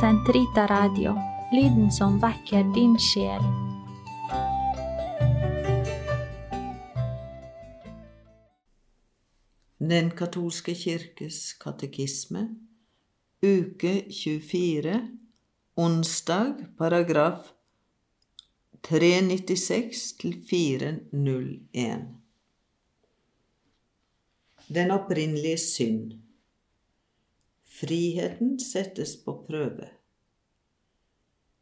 Sentrita Radio, lyden som vekker din sjel. Den katolske kirkes katekisme, uke 24, onsdag, paragraf 396 til 401. Den opprinnelige synd. Friheten settes på prøve.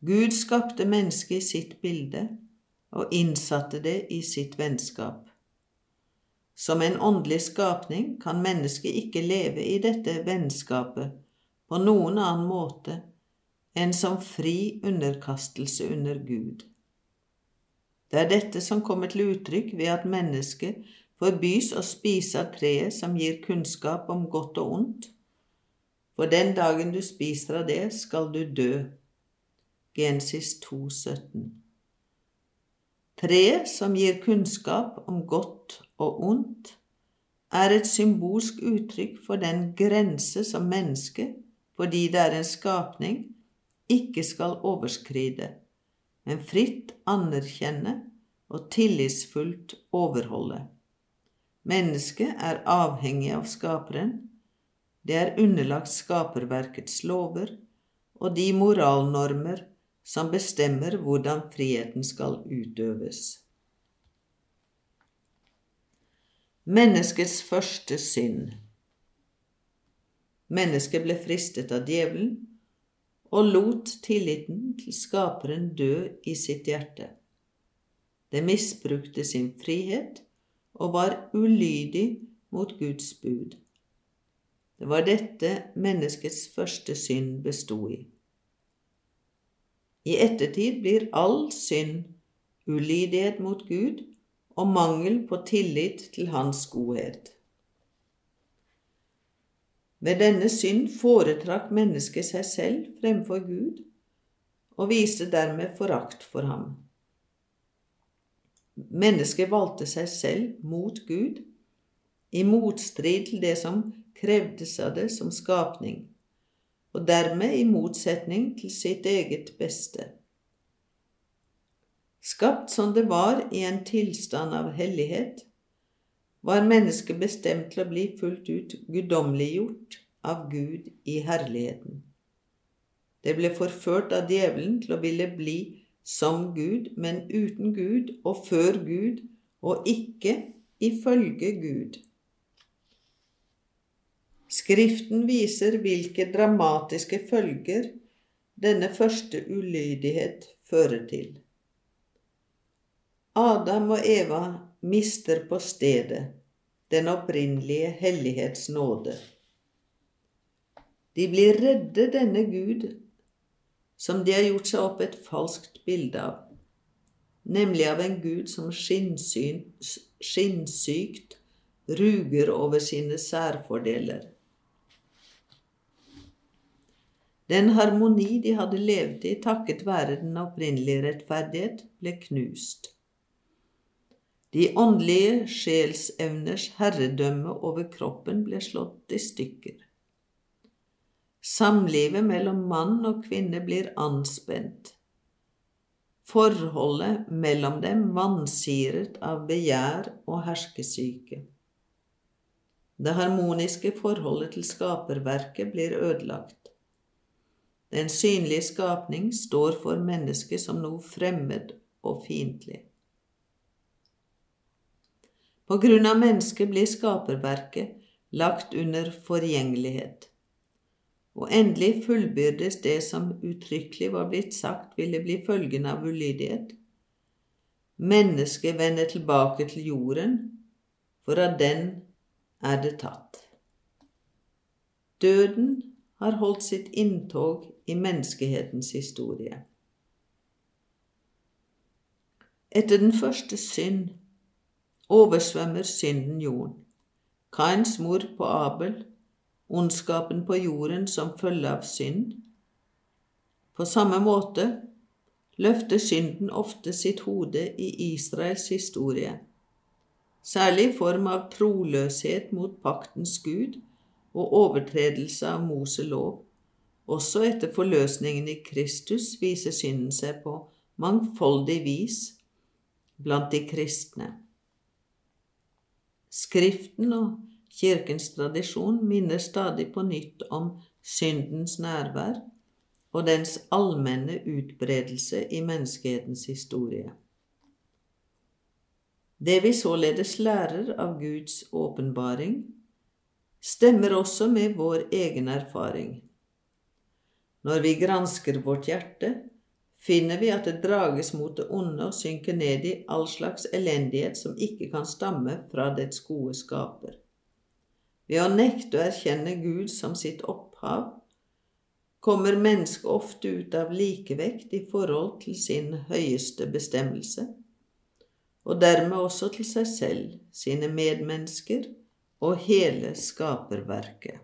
Gud skapte mennesket i sitt bilde og innsatte det i sitt vennskap. Som en åndelig skapning kan mennesket ikke leve i dette vennskapet på noen annen måte enn som fri underkastelse under Gud. Det er dette som kommer til uttrykk ved at mennesket forbys å spise av treet som gir kunnskap om godt og ondt, for den dagen du spiser av det, skal du dø. Gensis 2, 17. Treet som gir kunnskap om godt og ondt, er et symbolsk uttrykk for den grense som mennesket, fordi det er en skapning, ikke skal overskride, men fritt anerkjenne og tillitsfullt overholde. Mennesket er avhengig av Skaperen. Det er underlagt skaperverkets lover og de moralnormer som bestemmer hvordan friheten skal utøves. Menneskets første synd Mennesket ble fristet av djevelen og lot tilliten til Skaperen dø i sitt hjerte. Det misbrukte sin frihet og var ulydig mot Guds bud. Det var dette menneskets første synd bestod i. I ettertid blir all synd ulydighet mot Gud og mangel på tillit til Hans godhet. Ved denne synd foretrakk mennesket seg selv fremfor Gud og viste dermed forakt for ham. Mennesket valgte seg selv mot Gud, i motstrid til det som krevdes av det som skapning, og dermed i motsetning til sitt eget beste. Skapt som det var i en tilstand av hellighet, var mennesket bestemt til å bli fullt ut guddommeliggjort av Gud i herligheten. Det ble forført av djevelen til å ville bli som Gud, men uten Gud og før Gud, og ikke ifølge Gud. Skriften viser hvilke dramatiske følger denne første ulydighet fører til. Adam og Eva mister på stedet den opprinnelige hellighets nåde. De blir redde denne Gud, som de har gjort seg opp et falskt bilde av, nemlig av en Gud som skinnsykt ruger over sine særfordeler. Den harmoni de hadde levd i takket være den opprinnelige rettferdighet, ble knust. De åndelige sjelsevners herredømme over kroppen ble slått i stykker. Samlivet mellom mann og kvinne blir anspent. Forholdet mellom dem vansiret av begjær og herskesyke. Det harmoniske forholdet til skaperverket blir ødelagt. Den synlige skapning står for mennesket som noe fremmed og fiendtlig. På grunn av mennesket blir skaperverket lagt under forgjengelighet. Og endelig fullbyrdes det som uttrykkelig var blitt sagt ville bli følgen av ulydighet. Mennesket vender tilbake til jorden, for av den er det tatt. Døden har holdt sitt inntog i menneskehetens historie. Etter den første synd oversvømmer synden jorden. Kains mor på Abel, ondskapen på jorden som følge av synd. På samme måte løfter synden ofte sitt hode i Israels historie, særlig i form av troløshet mot paktens Gud og overtredelse av Moselov, også etter forløsningen i Kristus viser synden seg på mangfoldig vis blant de kristne. Skriften og kirkens tradisjon minner stadig på nytt om syndens nærvær og dens allmenne utbredelse i menneskehetens historie. Det vi således lærer av Guds åpenbaring, stemmer også med vår egen erfaring. Når vi gransker vårt hjerte, finner vi at det drages mot det onde og synker ned i all slags elendighet som ikke kan stamme fra dets gode skaper. Ved å nekte å erkjenne Gud som sitt opphav, kommer mennesket ofte ut av likevekt i forhold til sin høyeste bestemmelse og dermed også til seg selv, sine medmennesker og hele skaperverket.